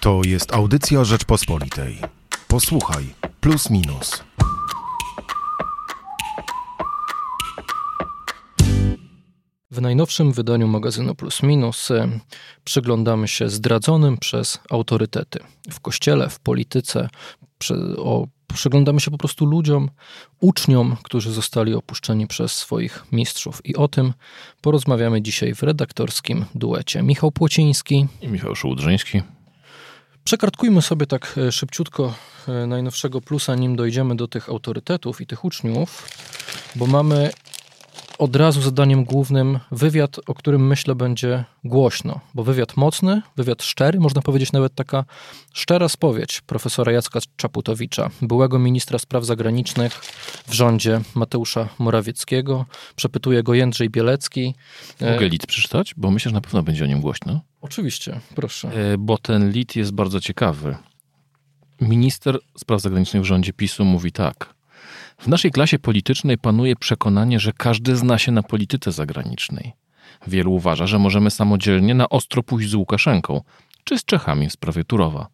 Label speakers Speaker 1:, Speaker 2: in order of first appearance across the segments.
Speaker 1: To jest audycja Rzeczpospolitej. Posłuchaj, plus minus.
Speaker 2: W najnowszym wydaniu magazynu Plus Minus e, przyglądamy się zdradzonym przez autorytety w kościele, w polityce, o, przyglądamy się po prostu ludziom, uczniom, którzy zostali opuszczeni przez swoich mistrzów. I o tym porozmawiamy dzisiaj w redaktorskim duecie. Michał Płociński
Speaker 3: i Michał Szołdrzyński.
Speaker 2: Przekartkujmy sobie tak e, szybciutko e, najnowszego plusa, nim dojdziemy do tych autorytetów i tych uczniów, bo mamy od razu zadaniem głównym wywiad, o którym myślę będzie głośno, bo wywiad mocny, wywiad szczery, można powiedzieć nawet taka szczera spowiedź profesora Jacka Czaputowicza, byłego ministra spraw zagranicznych w rządzie Mateusza Morawieckiego. Przepytuje go Jędrzej Bielecki.
Speaker 3: Mogę lit przeczytać? Bo myślę, że na pewno będzie o nim głośno.
Speaker 2: Oczywiście, proszę.
Speaker 3: E, bo ten lit jest bardzo ciekawy. Minister spraw zagranicznych w rządzie PiSu mówi tak – w naszej klasie politycznej panuje przekonanie, że każdy zna się na polityce zagranicznej. Wielu uważa, że możemy samodzielnie na ostro pójść z Łukaszenką, czy z Czechami w sprawie Turowa,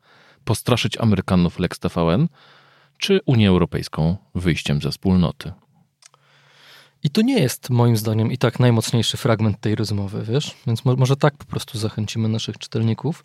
Speaker 3: postraszyć Amerykanów Lex TVN, czy Unię Europejską wyjściem ze wspólnoty.
Speaker 2: I to nie jest moim zdaniem i tak najmocniejszy fragment tej rozmowy, wiesz? Więc mo może tak po prostu zachęcimy naszych czytelników.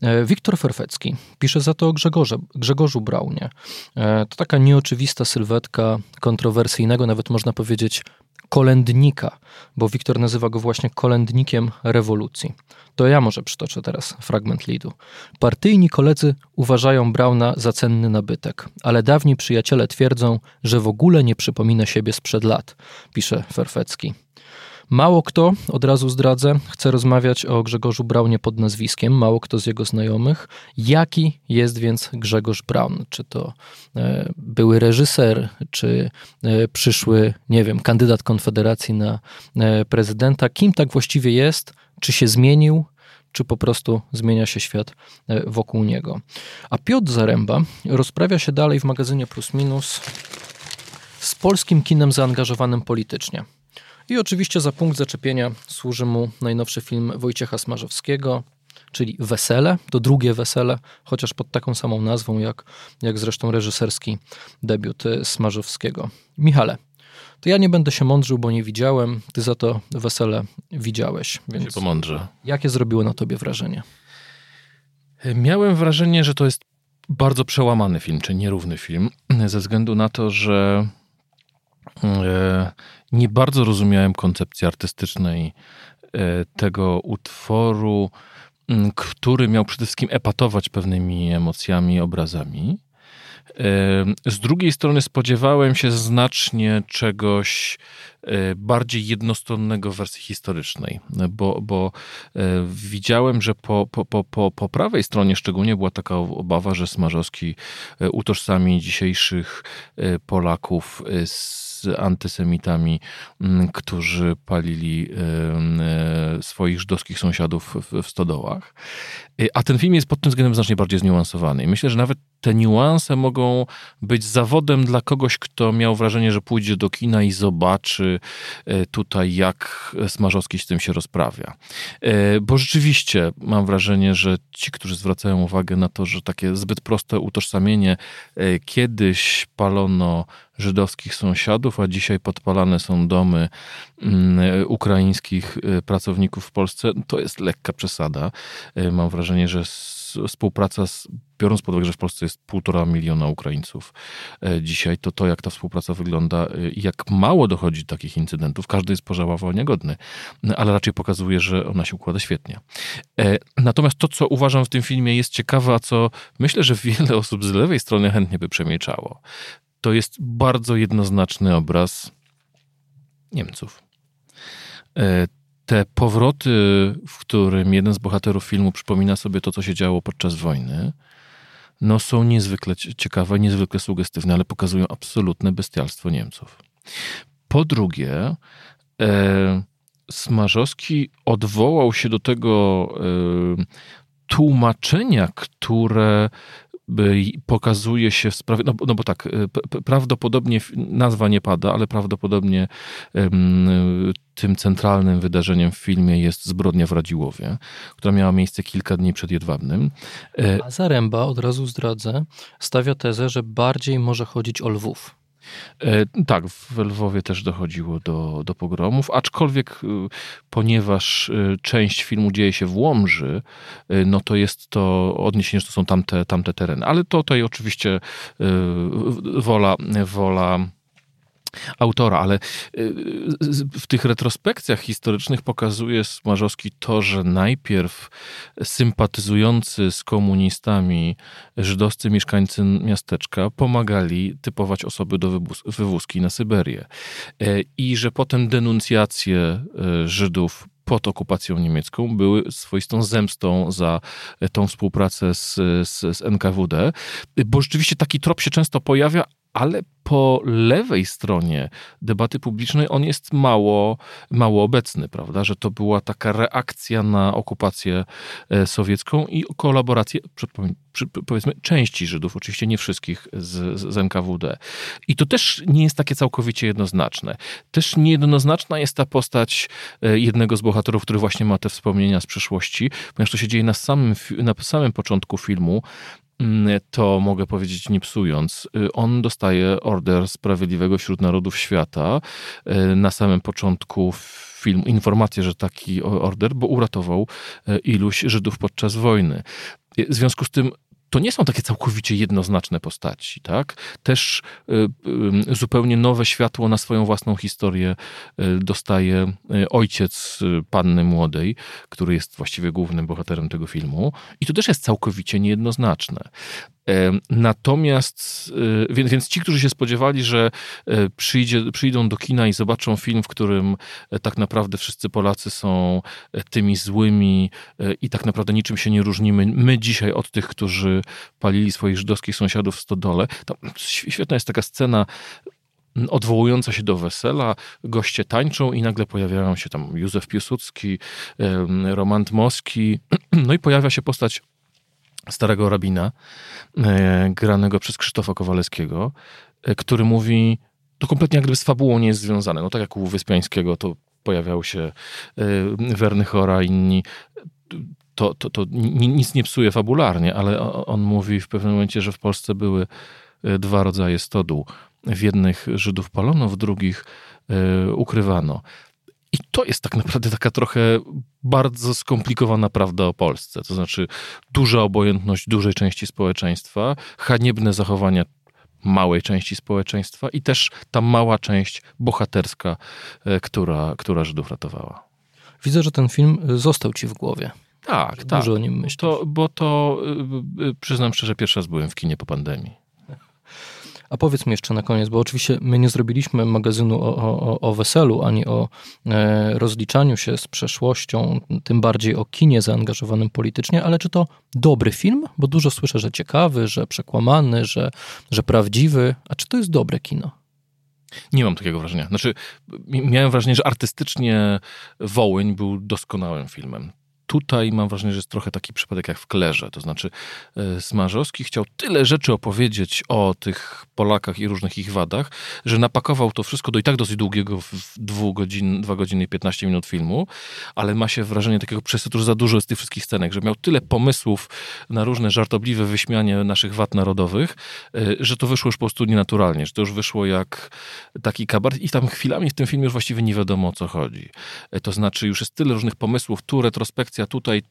Speaker 2: E, Wiktor Ferfecki pisze za to o Grzegorze, Grzegorzu Braunie. E, to taka nieoczywista sylwetka kontrowersyjnego, nawet można powiedzieć kolędnika, bo Wiktor nazywa go właśnie kolędnikiem rewolucji. To ja może przytoczę teraz fragment lidu. Partyjni koledzy uważają Brauna za cenny nabytek, ale dawni przyjaciele twierdzą, że w ogóle nie przypomina siebie sprzed lat, pisze Ferfecki. Mało kto, od razu zdradzę, chce rozmawiać o Grzegorzu Braunie pod nazwiskiem, mało kto z jego znajomych. Jaki jest więc Grzegorz Braun? Czy to e, były reżyser, czy e, przyszły, nie wiem, kandydat Konfederacji na e, prezydenta? Kim tak właściwie jest? Czy się zmienił? czy po prostu zmienia się świat e, wokół niego. A Piotr Zaręba rozprawia się dalej w magazynie Plus Minus z polskim kinem zaangażowanym politycznie. I oczywiście za punkt zaczepienia służy mu najnowszy film Wojciecha Smarzowskiego, czyli Wesele, to drugie Wesele, chociaż pod taką samą nazwą jak, jak zresztą reżyserski debiut Smarzowskiego. Michale, to ja nie będę się mądrzył, bo nie widziałem, ty za to Wesele widziałeś.
Speaker 3: Więc się.
Speaker 2: Jakie zrobiło na tobie wrażenie?
Speaker 3: Miałem wrażenie, że to jest bardzo przełamany film, czy nierówny film, ze względu na to, że e, nie bardzo rozumiałem koncepcji artystycznej e, tego utworu, który miał przede wszystkim epatować pewnymi emocjami, obrazami. E, z drugiej strony spodziewałem się znacznie czegoś e, bardziej jednostronnego w wersji historycznej, bo, bo widziałem, że po, po, po, po prawej stronie szczególnie była taka obawa, że Smarzowski utożsami dzisiejszych Polaków z antysemitami, mm, którzy palili e, swoich żydowskich sąsiadów w stodołach. Y, a ten film jest pod tym względem znacznie bardziej zniuansowany. I myślę, że nawet te niuanse mogą być zawodem dla kogoś, kto miał wrażenie, że pójdzie do kina i zobaczy y, tutaj, jak Smarzowski z tym się rozprawia. Bo rzeczywiście mam wrażenie, że ci, którzy zwracają uwagę na to, że takie zbyt proste utożsamienie, kiedyś palono żydowskich sąsiadów, a dzisiaj podpalane są domy mm, ukraińskich pracowników w Polsce, to jest lekka przesada. Mam wrażenie, że współpraca, z, biorąc pod uwagę, że w Polsce jest półtora miliona Ukraińców e, dzisiaj, to to, jak ta współpraca wygląda i jak mało dochodzi do takich incydentów, każdy jest pożałował niegodny, ale raczej pokazuje, że ona się układa świetnie. E, natomiast to, co uważam w tym filmie jest ciekawe, a co myślę, że wiele osób z lewej strony chętnie by przemieczało, to jest bardzo jednoznaczny obraz Niemców te powroty, w którym jeden z bohaterów filmu przypomina sobie to, co się działo podczas wojny, no są niezwykle ciekawe, niezwykle sugestywne, ale pokazują absolutne bestialstwo Niemców. Po drugie, e, Smarzowski odwołał się do tego e, tłumaczenia, które pokazuje się w sprawie, no, no bo tak, prawdopodobnie nazwa nie pada, ale prawdopodobnie tym centralnym wydarzeniem w filmie jest zbrodnia w Radziłowie, która miała miejsce kilka dni przed Jedwabnym.
Speaker 2: A Zaręba, od razu zdradzę, stawia tezę, że bardziej może chodzić o Lwów.
Speaker 3: E, tak, w Lwowie też dochodziło do, do pogromów, aczkolwiek y, ponieważ y, część filmu dzieje się w Łomży, y, no to jest to odniesienie, że to są tamte, tamte tereny. Ale to tutaj oczywiście wola, wola autora, ale y, w tych retrospekcjach historycznych pokazuje Smarzowski to, że najpierw sympatyzujący z komunistami żydowscy mieszkańcy miasteczka pomagali typować osoby do wywózki na Syberię e, i że potem denuncjacje e, Żydów pod okupacją niemiecką były swoistą zemstą za tą współpracę z, z, z NKWD, bo rzeczywiście taki trop się często pojawia, ale po lewej stronie debaty publicznej on jest mało, mało obecny, prawda? Że to była taka reakcja na okupację e, sowiecką i kolaborację, powiedzmy, części Żydów, oczywiście nie wszystkich z, z NKWD. I to też nie jest takie całkowicie jednoznaczne. Też niejednoznaczna jest ta postać e, jednego z bohaterów, który właśnie ma te wspomnienia z przeszłości, ponieważ to się dzieje na samym, na samym początku filmu, to mogę powiedzieć nie psując, y, on dostaje order Sprawiedliwego wśród Narodów Świata y, na samym początku filmu, informację, że taki order, bo uratował y, iluś Żydów podczas wojny. W związku z tym to nie są takie całkowicie jednoznaczne postaci, tak? Też y, y, zupełnie nowe światło na swoją własną historię y, dostaje ojciec panny młodej, który jest właściwie głównym bohaterem tego filmu. I to też jest całkowicie niejednoznaczne. Natomiast, e, więc, więc ci, którzy się spodziewali, że e, przyjdzie, przyjdą do kina i zobaczą film, w którym e, tak naprawdę wszyscy Polacy są tymi złymi i tak naprawdę niczym się nie różnimy, my dzisiaj od tych, którzy palili swoich żydowskich sąsiadów w stodole. To świetna jest taka scena, odwołująca się do wesela, goście tańczą i nagle pojawiają się tam Józef Piłsudski, Roman Moski, no i pojawia się postać starego rabina, e, granego przez Krzysztofa Kowalewskiego, e, który mówi, to kompletnie jak gdyby z fabułą nie jest związane. No tak jak u Wyspiańskiego to pojawiał się e, Werny Chora, inni. To, to, to nic nie psuje fabularnie, ale on mówi w pewnym momencie, że w Polsce były dwa rodzaje stodół. W jednych Żydów palono, w drugich ukrywano. I to jest tak naprawdę taka trochę bardzo skomplikowana prawda o Polsce. To znaczy duża obojętność dużej części społeczeństwa, haniebne zachowania małej części społeczeństwa i też ta mała część bohaterska, e, która, która Żydów ratowała.
Speaker 2: Widzę, że ten film został ci w głowie.
Speaker 3: Tak, tak.
Speaker 2: Dużo o nim myślisz.
Speaker 3: To, bo to, e, e, przyznam szczerze, pierwszy raz byłem w kinie po pandemii.
Speaker 2: A powiedz mi jeszcze na koniec, bo oczywiście my nie zrobiliśmy magazynu o, o, o weselu, ani o e, rozliczaniu się z przeszłością, tym bardziej o kinie zaangażowanym politycznie, ale czy to dobry film? Bo dużo słyszę, że ciekawy, że przekłamany, że, że prawdziwy. A czy to jest dobre kino?
Speaker 3: Nie mam takiego wrażenia. Znaczy, miałem wrażenie, że artystycznie Wołyń był doskonałym filmem tutaj mam wrażenie, że jest trochę taki przypadek jak w Klerze. To znaczy e, Smarzowski chciał tyle rzeczy opowiedzieć o tych Polakach i różnych ich wadach, że napakował to wszystko do i tak dosyć długiego w dwóch godzin, 2 godziny i 15 minut filmu, ale ma się wrażenie takiego przesytu, że za dużo jest tych wszystkich scenek, że miał tyle pomysłów na różne żartobliwe wyśmianie naszych wad narodowych, e, że to wyszło już po prostu nienaturalnie, że to już wyszło jak taki kabaret i tam chwilami w tym filmie już właściwie nie wiadomo o co chodzi. E, to znaczy już jest tyle różnych pomysłów, tu retrospekcja a tutaj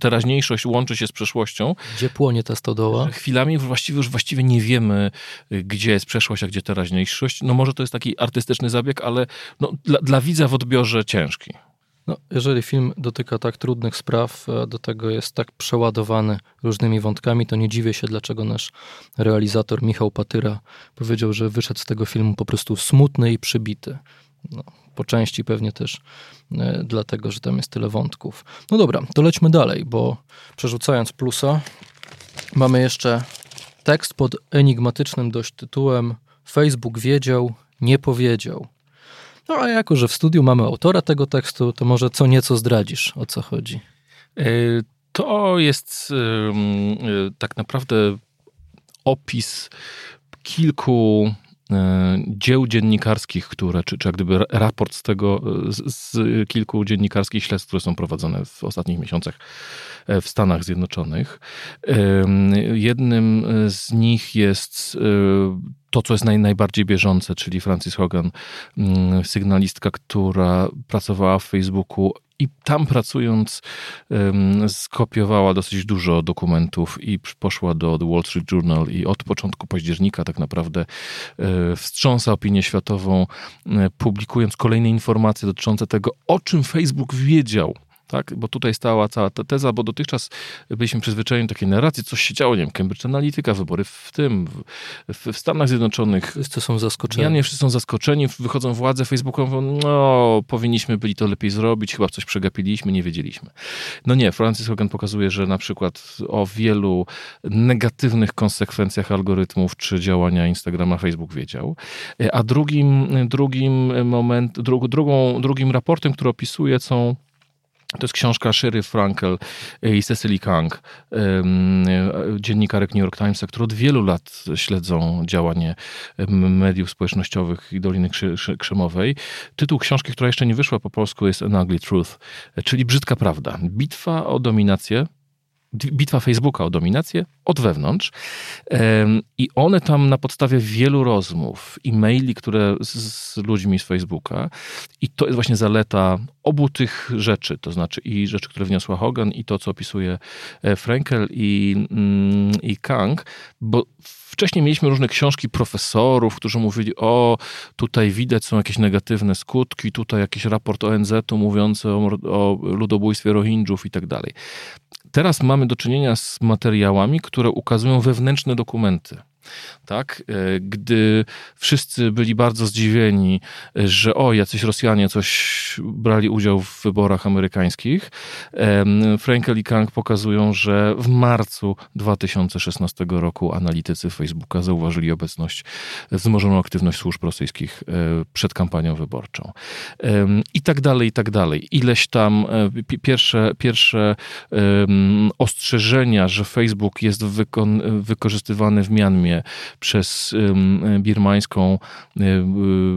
Speaker 3: teraźniejszość łączy się z przeszłością.
Speaker 2: Gdzie płonie ta stodoła?
Speaker 3: Chwilami właściwie już właściwie nie wiemy, gdzie jest przeszłość, a gdzie teraźniejszość. No może to jest taki artystyczny zabieg, ale no, dla, dla widza w odbiorze ciężki.
Speaker 2: No, jeżeli film dotyka tak trudnych spraw, a do tego jest tak przeładowany różnymi wątkami, to nie dziwię się, dlaczego nasz realizator Michał Patyra powiedział, że wyszedł z tego filmu po prostu smutny i przybity. No, po części pewnie też e, dlatego, że tam jest tyle wątków. No dobra, to lećmy dalej, bo przerzucając plusa, mamy jeszcze tekst pod enigmatycznym dość tytułem Facebook wiedział, nie powiedział. No a jako, że w studiu mamy autora tego tekstu, to może co nieco zdradzisz, o co chodzi.
Speaker 3: E, To jest tak naprawdę opis kilku E, dzieł dziennikarskich, które, czy, czy jak gdyby raport z tego, z, z, kilku dziennikarskich śledztw, które są prowadzone w ostatnich miesiącach e, w Stanach Zjednoczonych. Jednym z nich jest e, to, co jest naj, najbardziej bieżące, czyli Francis Hogan, mm, sygnalistka, która pracowała w Facebooku i tam pracując skopiowała dosyć dużo dokumentów i poszła do The Wall Street Journal i od początku października tak naprawdę e, wstrząsa opinię światową, e, publikując kolejne informacje dotyczące tego, o czym Facebook wiedział tak? Bo tutaj stała cała ta teza, bo dotychczas byliśmy przyzwyczajeni do takiej narracji, coś się działo, nie wiem, Cambridge Analytica, wybory w tym, w, w Stanach Zjednoczonych.
Speaker 2: Wszyscy są zaskoczeni.
Speaker 3: Ja nie wszyscy są zaskoczeni, wychodzą władze Facebookowe, no, powinniśmy byli to lepiej zrobić, chyba coś przegapiliśmy, nie wiedzieliśmy. No nie, Francis Hogan pokazuje, że na przykład o wielu negatywnych konsekwencjach algorytmów czy działania Instagrama Facebook wiedział. A drugim, drugim moment, drugą, drugim raportem, który opisuje, są to jest książka Sherry Frankel i Cecily Kang, dziennikarek New York Timesa, które od wielu lat śledzą działanie mediów społecznościowych i Doliny Krzemowej. Tytuł książki, która jeszcze nie wyszła po polsku jest An Ugly Truth, czyli Brzydka Prawda. Bitwa o dominację bitwa Facebooka o dominację od wewnątrz. I one tam na podstawie wielu rozmów, e-maili, które z, z, ludźmi z Facebooka, i to jest właśnie zaleta obu tych rzeczy, to znaczy i rzeczy, które wniosła Hogan, i to, co opisuje e, Frankel i, mm, i Kang, bo Wcześniej mieliśmy różne książki profesorów, którzy mówili, o, tutaj widać są jakieś negatywne skutki, tutaj jakiś raport ONZ-u mówiący o, o ludobójstwie Rohingjów i tak dalej. Teraz mamy do czynienia z materiałami, które ukazują wewnętrzne dokumenty tak? E, gdy wszyscy byli bardzo zdziwieni, że o, jacyś Rosjanie coś brali udział w wyborach amerykańskich, Frankel i Kang pokazują, że w marcu 2016 roku analitycy Facebooka zauważyli obecność, wzmożoną aktywność służb rosyjskich e, przed kampanią wyborczą. I tak dalej, i tak dalej. Ileś tam e, pierwsze, pierwsze ostrzeżenia, że Facebook jest wykorzystywany w Mianmie przez birmańską y,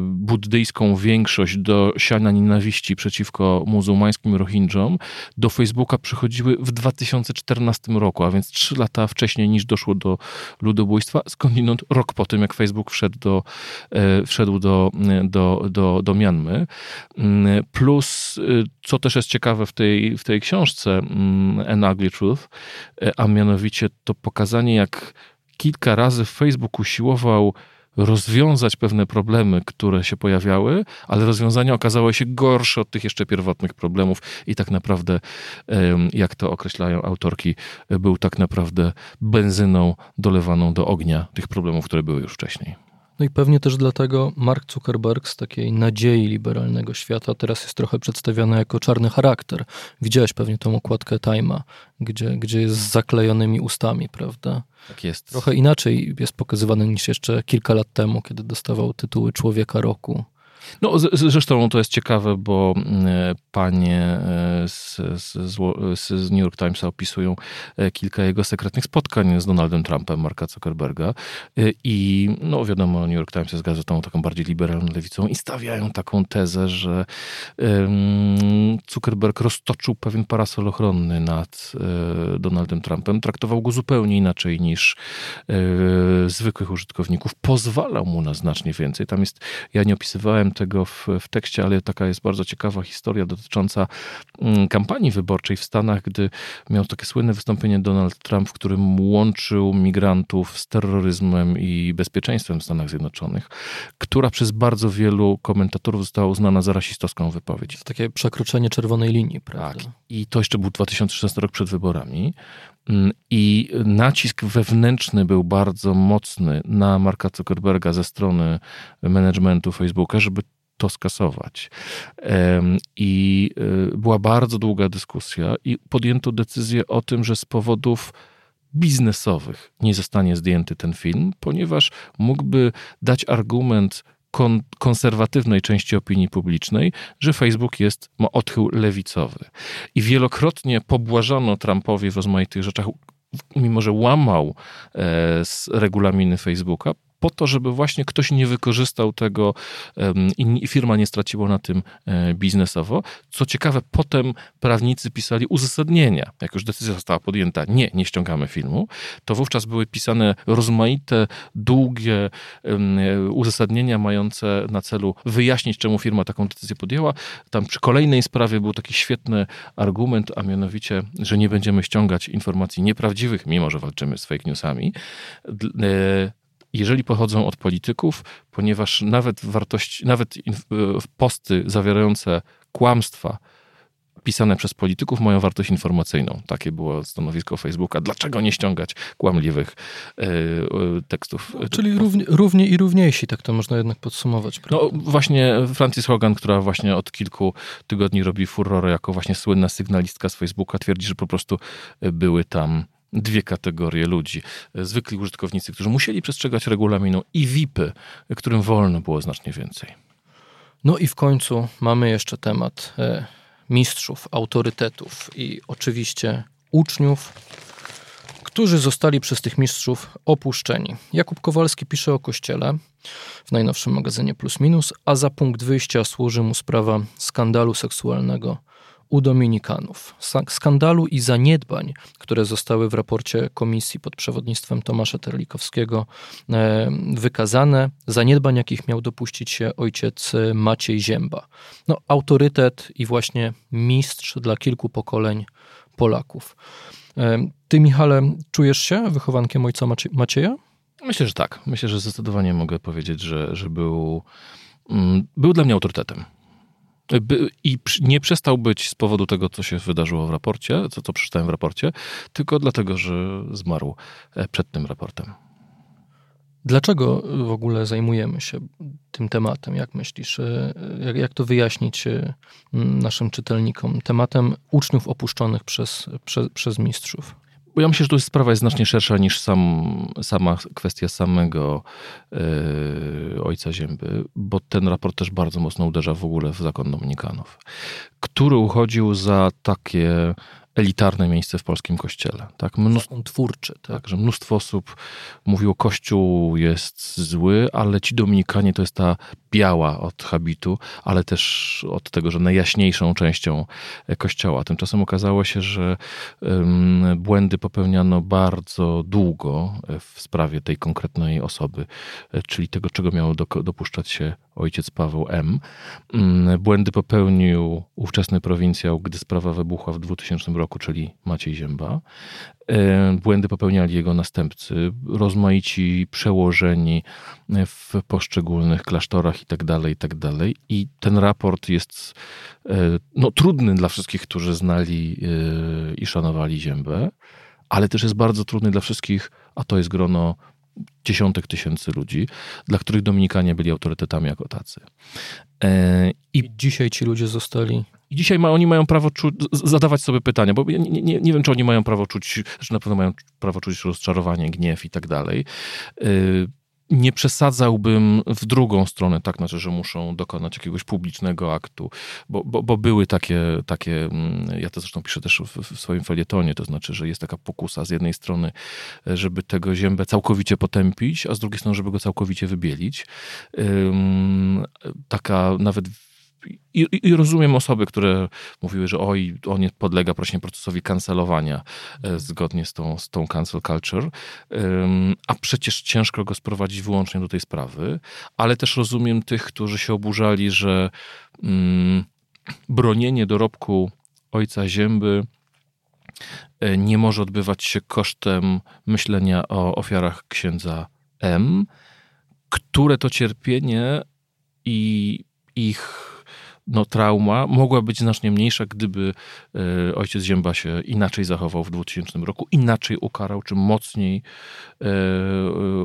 Speaker 3: buddyjską większość do siania nienawiści przeciwko muzułmańskim Rohingjom do Facebooka przychodziły w 2014 roku, a więc trzy lata wcześniej niż doszło do ludobójstwa, skądinąd rok po tym, jak Facebook wszedł do, e, wszedł do, do, do, do Mianmy. Mm, plus, y, co też jest ciekawe w tej, w tej książce mm, An Ugly Truth, e, a mianowicie to pokazanie, jak kilka razy Facebook usiłował rozwiązać pewne problemy, które się pojawiały, ale rozwiązania okazały się gorsze od tych jeszcze pierwotnych problemów i tak naprawdę, jak to określają autorki, był tak naprawdę benzyną dolewaną do ognia tych problemów, które były już wcześniej.
Speaker 2: No i pewnie też dlatego Mark Zuckerberg z takiej nadziei liberalnego świata teraz jest trochę przedstawiony jako czarny charakter. Widziałeś pewnie tą okładkę Time'a, gdzie, gdzie jest z zaklejonymi ustami, prawda?
Speaker 3: Tak jest.
Speaker 2: Trochę inaczej jest pokazywany niż jeszcze kilka lat temu, kiedy dostawał tytuły Człowieka Roku.
Speaker 3: No, z, zresztą to jest ciekawe, bo mm, panie e, z, z, z, New York Timesa opisują e, kilka jego sekretnych spotkań z Donaldem Trumpem, Marka Zuckerberga. E, I no wiadomo, New York Times jest gazetą taką bardziej liberalną lewicą i stawiają taką tezę, że Zuckerberg roztoczył pewien parasol ochronny nad Donaldem Trumpem. Traktował go zupełnie inaczej niż zwykłych użytkowników. Pozwalał mu na znacznie więcej. Tam jest, ja nie opisywałem tego w, w tekście, ale taka jest bardzo ciekawa historia dotycząca mm, kampanii wyborczej w Stanach, gdy miał takie słynne wystąpienie Donald Trump, w którym łączył migrantów z terroryzmem i bezpieczeństwem w Stanach Zjednoczonych, która przez bardzo wielu komentatorów została uznana za rasistowską wypowiedź.
Speaker 2: To takie przekroczenie czerwonej linii, prawda?
Speaker 3: Tak. I to jeszcze był 2016 rok przed wyborami. Mm, I nacisk wewnętrzny był bardzo mocny na Marka Zuckerberga ze strony managementu Facebooka, żeby to skasować. I y, była bardzo długa dyskusja, i podjęto decyzję o tym, że z powodów biznesowych nie zostanie zdjęty ten film, ponieważ mógłby dać argument kon konserwatywnej części opinii publicznej, że Facebook jest, ma odchył lewicowy. I wielokrotnie pobłażano Trumpowi w rozmaitych rzeczach, mimo że łamał e, regulaminy Facebooka, po to, żeby właśnie ktoś nie wykorzystał tego i firma nie straciła na tym e, biznesowo. Co ciekawe, potem prawnicy pisali uzasadnienia. Jak już decyzja została podjęta, nie, nie ściągamy filmu, to wówczas były pisane rozmaite, długie uzasadnienia mające na celu wyjaśnić, czemu firma taką decyzję podjęła. Tam przy kolejnej sprawie był taki świetny argument, a mianowicie, że nie będziemy ściągać informacji nieprawdziwych, mimo że walczymy z fake newsami e, jeżeli pochodzą od polityków, ponieważ nawet wartości, nawet posty zawierające kłamstwa pisane przez polityków mają wartość informacyjną. Takie było stanowisko Facebooka. Dlaczego nie ściągać kłamliwych e, tekstów?
Speaker 2: Czyli równie, równie, i równiejsi, tak to można jednak podsumować.
Speaker 3: Prawda? No właśnie Francis Hogan, która właśnie od kilku tygodni robi furorę jako właśnie słynna sygnalistka z Facebooka, twierdzi, że po prostu były tam dwie kategorie ludzi. Zwykli użytkownicy, którzy musieli przestrzegać regulaminu i VIPy, którym wolno było znacznie więcej.
Speaker 2: No i w końcu mamy jeszcze temat e, mistrzów, autorytetów i oczywiście uczniów, którzy zostali przez tych mistrzów opuszczeni. Jakub Kowalski pisze o kościele w najnowszym magazynie Plus Minus, a za punkt wyjścia służy mu sprawa skandalu seksualnego u Dominikanów. Skandalu i zaniedbań, które zostały w raporcie komisji pod przewodnictwem Tomasza Terlikowskiego e, wykazane, zaniedbań, jakich miał dopuścić się ojciec Maciej Zięba. No, autorytet i właśnie mistrz dla kilku pokoleń Polaków. E, ty, Michale, czujesz się wychowankiem ojca Macieja?
Speaker 3: Myślę, że tak. Myślę, że zdecydowanie mogę powiedzieć, że, że był, mm, był dla mnie autorytetem i nie przestał być z powodu tego, co się wydarzyło w raporcie, co, co przeczytałem w raporcie, tylko dlatego, że zmarł e, przed tym raportem.
Speaker 2: Dlaczego w ogóle zajmujemy się tym tematem? Jak myślisz, e, jak, jak to wyjaśnić e, naszym czytelnikom? Tematem uczniów opuszczonych przez, przez, przez mistrzów.
Speaker 3: Bo ja myślę, że to jest sprawa jest znacznie szersza niż sam, sama kwestia samego yy, ojca Zięby, bo ten raport też bardzo mocno uderza w ogóle w zakon Dominikanów, który uchodził za takie elitarne miejsce w polskim kościele.
Speaker 2: Tak? Mnóstwo, twórczy.
Speaker 3: Tak? że mnóstwo osób mówiło, kościół jest zły, ale ci dominikanie to jest ta biała od habitu, ale też od tego, że najjaśniejszą częścią kościoła. Tymczasem okazało się, że błędy popełniano bardzo długo w sprawie tej konkretnej osoby, czyli tego, czego miał do, dopuszczać się ojciec Paweł M. Mm, błędy popełnił ówczesny prowincjał, gdy sprawa wybuchła w 2000 roku, czyli Maciej Zięba. E, błędy popełniali jego następcy, rozmaici przełożeni w poszczególnych klasztorach itd., tak itd. Tak I ten raport jest e, no, trudny dla wszystkich, którzy znali e, i szanowali Ziębę, ale też jest bardzo trudny dla wszystkich, a to jest grono dziesiątek tysięcy ludzi, dla których Dominikanie byli autorytetami jako tacy.
Speaker 2: I dzisiaj ci ludzie zostali
Speaker 3: i dzisiaj ma, oni mają prawo czuć, zadawać sobie pytania, bo nie, nie, nie wiem, czy oni mają prawo czuć, że na pewno mają prawo czuć rozczarowanie, gniew i tak dalej. Y, nie przesadzałbym w drugą stronę, tak znaczy, że muszą dokonać jakiegoś publicznego aktu, bo, bo, bo były takie, takie, mm, ja to zresztą piszę też w, w, swoim felietonie, to znaczy, że jest taka pokusa z jednej strony, żeby tego ziębę całkowicie potępić, a z drugiej strony, żeby go całkowicie wybielić. Taka nawet i, I, rozumiem osoby, które mówiły, że oj, on nie podlega właśnie procesowi kancelowania e, zgodnie z tą, z tą cancel culture, a przecież ciężko go sprowadzić wyłącznie do tej sprawy, ale też rozumiem tych, którzy się oburzali, że mm, bronienie dorobku ojca Zięby e, nie może odbywać się kosztem myślenia o ofiarach księdza M, które to cierpienie i ich no, trauma mogła być znacznie mniejsza, gdyby e, ojciec Zięba się inaczej zachował w 2000 roku, inaczej ukarał, czy mocniej e,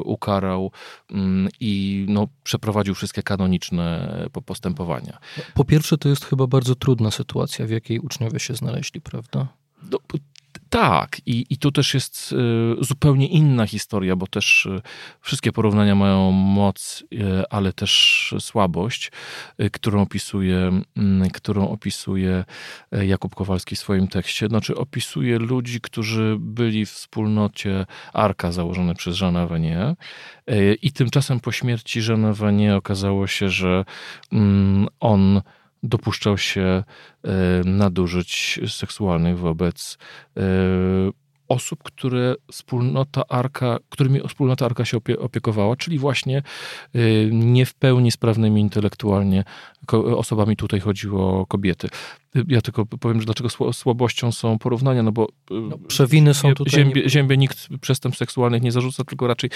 Speaker 3: ukarał mm, i no, przeprowadził wszystkie kanoniczne postępowania.
Speaker 2: Po pierwsze, to jest chyba bardzo trudna sytuacja, w jakiej uczniowie się znaleźli, prawda?
Speaker 3: No, Tak, i, i tu też jest y, zupełnie inna historia, bo też y, wszystkie porównania mają moc, y, ale też słabość, którą opisuje, mm, którą opisuje Jakub Kowalski w swoim tekście. Znaczy, opisuje ludzi, którzy byli w wspólnocie Arka założonej przez Jeana Vanier i tymczasem po śmierci Jeana Vanier okazało się, że mm, on dopuszczał się e, nadużyć seksualnych wobec e, osób, które wspólnota Arka, którymi wspólnota Arka się opiekowała, czyli właśnie y, nie w pełni sprawnymi intelektualnie osobami tutaj chodziło o kobiety. Ja tylko powiem, że dlaczego słabością są porównania, no bo y,
Speaker 2: no, przewiny są tutaj...
Speaker 3: Ziębie, ziębie nikt przestępstw seksualnych nie zarzuca, tylko raczej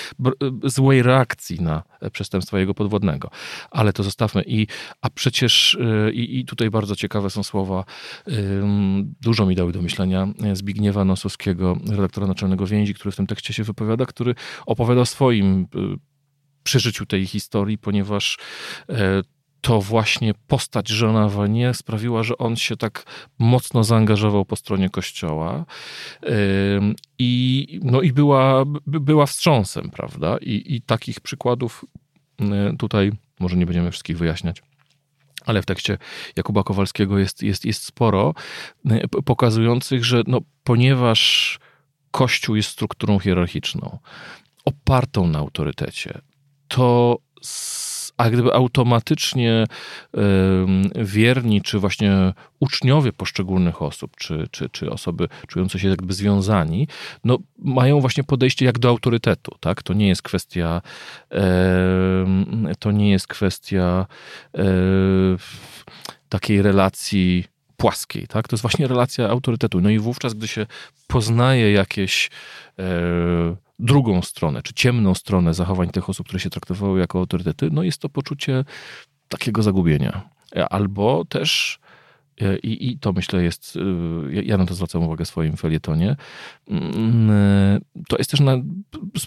Speaker 3: y, złej reakcji na przestępstwa jego podwodnego. Ale to zostawmy. I, a przecież i, i tutaj bardzo ciekawe są słowa, dużo mi dały do myślenia, Zbigniewa Nosowskiego, redaktora naczelnego Więzi, który w tym tekście się wypowiada, który opowiada o swoim y, przeżyciu tej historii, ponieważ e, to właśnie postać żona Wanie sprawiła, że on się tak mocno zaangażował po stronie kościoła i, no i była, była wstrząsem, prawda? I, I takich przykładów y, tutaj, może nie będziemy wszystkich wyjaśniać, ale w tekście Jakuba Kowalskiego jest, jest, jest sporo, y, pokazujących, że no, ponieważ Kościół jest strukturą hierarchiczną, opartą na autorytecie, to a gdyby automatycznie wierni, czy właśnie uczniowie poszczególnych osób, czy, czy, czy osoby czujące się jakby związani, no, mają właśnie podejście jak do autorytetu, tak? To nie jest kwestia to nie jest kwestia takiej relacji płaskiej, tak? To jest właśnie relacja autorytetu. No i wówczas, gdy się poznaje jakieś e, drugą stronę, czy ciemną stronę zachowań tych osób, które się traktowały jako autorytety, no jest to poczucie takiego zagubienia. Albo też e, i, I to myślę jest, e, ja na to zwracam uwagę w swoim felietonie, mm, e, to jest też na,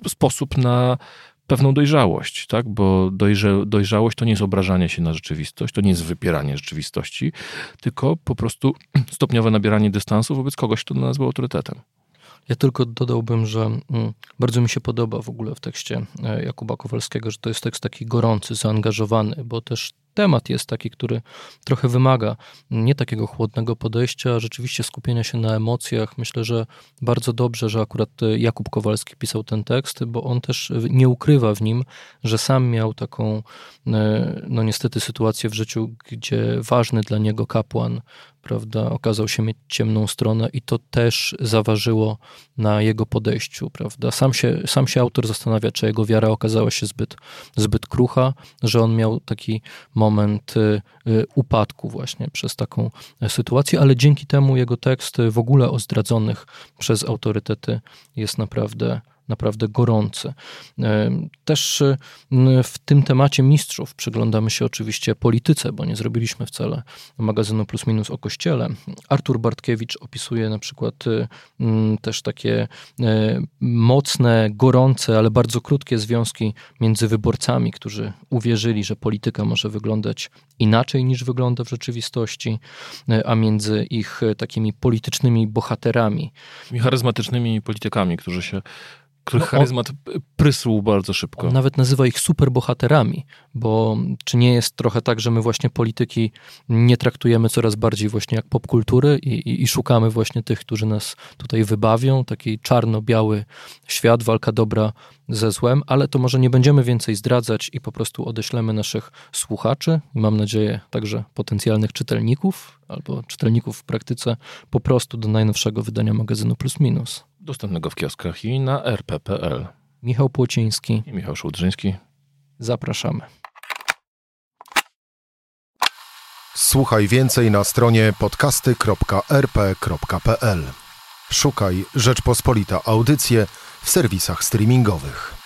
Speaker 3: sposób na pewną dojrzałość, tak? bo dojrze, dojrzałość to nie jest obrażanie się na rzeczywistość, to nie jest wypieranie rzeczywistości, tylko po prostu stopniowe nabieranie dystansu wobec kogoś, kto nazwał autorytetem.
Speaker 2: Ja tylko dodałbym, że mm, bardzo mi się podoba w ogóle w tekście e, Jakuba Kowalskiego, że to jest tekst taki gorący, zaangażowany, bo też temat jest taki, który trochę wymaga nie takiego chłodnego podejścia, rzeczywiście skupienia się na emocjach. Myślę, że bardzo dobrze, że akurat Jakub Kowalski pisał ten tekst, bo on też nie ukrywa w nim, że sam miał taką, e, no niestety, sytuację w życiu, gdzie ważny dla niego kapłan prawda, okazał się mieć ciemną stronę i to też zaważyło na jego podejściu, prawda. Sam się, sam się autor zastanawia, czy jego wiara okazała się zbyt, zbyt krucha, że on miał taki moment y, y, upadku właśnie przez taką sytuację, ale dzięki temu jego tekst w ogóle o zdradzonych przez autorytety jest naprawdę naprawdę gorący. E, też e, w tym temacie mistrzów przyglądamy się oczywiście polityce, bo nie zrobiliśmy wcale magazynu Plus Minus o Kościele. Artur Bartkiewicz opisuje na przykład e, też takie mocne, gorące, ale bardzo krótkie związki między wyborcami, którzy uwierzyli, że polityka może wyglądać inaczej niż wygląda w rzeczywistości, a między ich takimi politycznymi bohaterami.
Speaker 3: Charyzmatycznymi politykami, którzy się których charyzmat prysł bardzo szybko.
Speaker 2: On nawet nazywa ich superbohaterami, bo czy nie jest trochę tak, że my właśnie polityki nie traktujemy coraz bardziej właśnie jak popkultury i, i, i szukamy właśnie tych, którzy nas tutaj wybawią, taki czarno-biały świat, walka dobra ze złem, ale to może nie będziemy więcej zdradzać i po prostu odeślemy naszych słuchaczy i mam nadzieję także potencjalnych czytelników albo czytelników w praktyce po prostu do najnowszego wydania magazynu Plus Minus.
Speaker 3: Dostępnego w kioskach i na rp.pl.
Speaker 2: Michał Płociński
Speaker 3: i Michał Szułdrzyński.
Speaker 2: Zapraszamy.
Speaker 1: Słuchaj więcej na stronie podcasty.rp.pl. Szukaj Rzeczpospolita Audycje w serwisach streamingowych.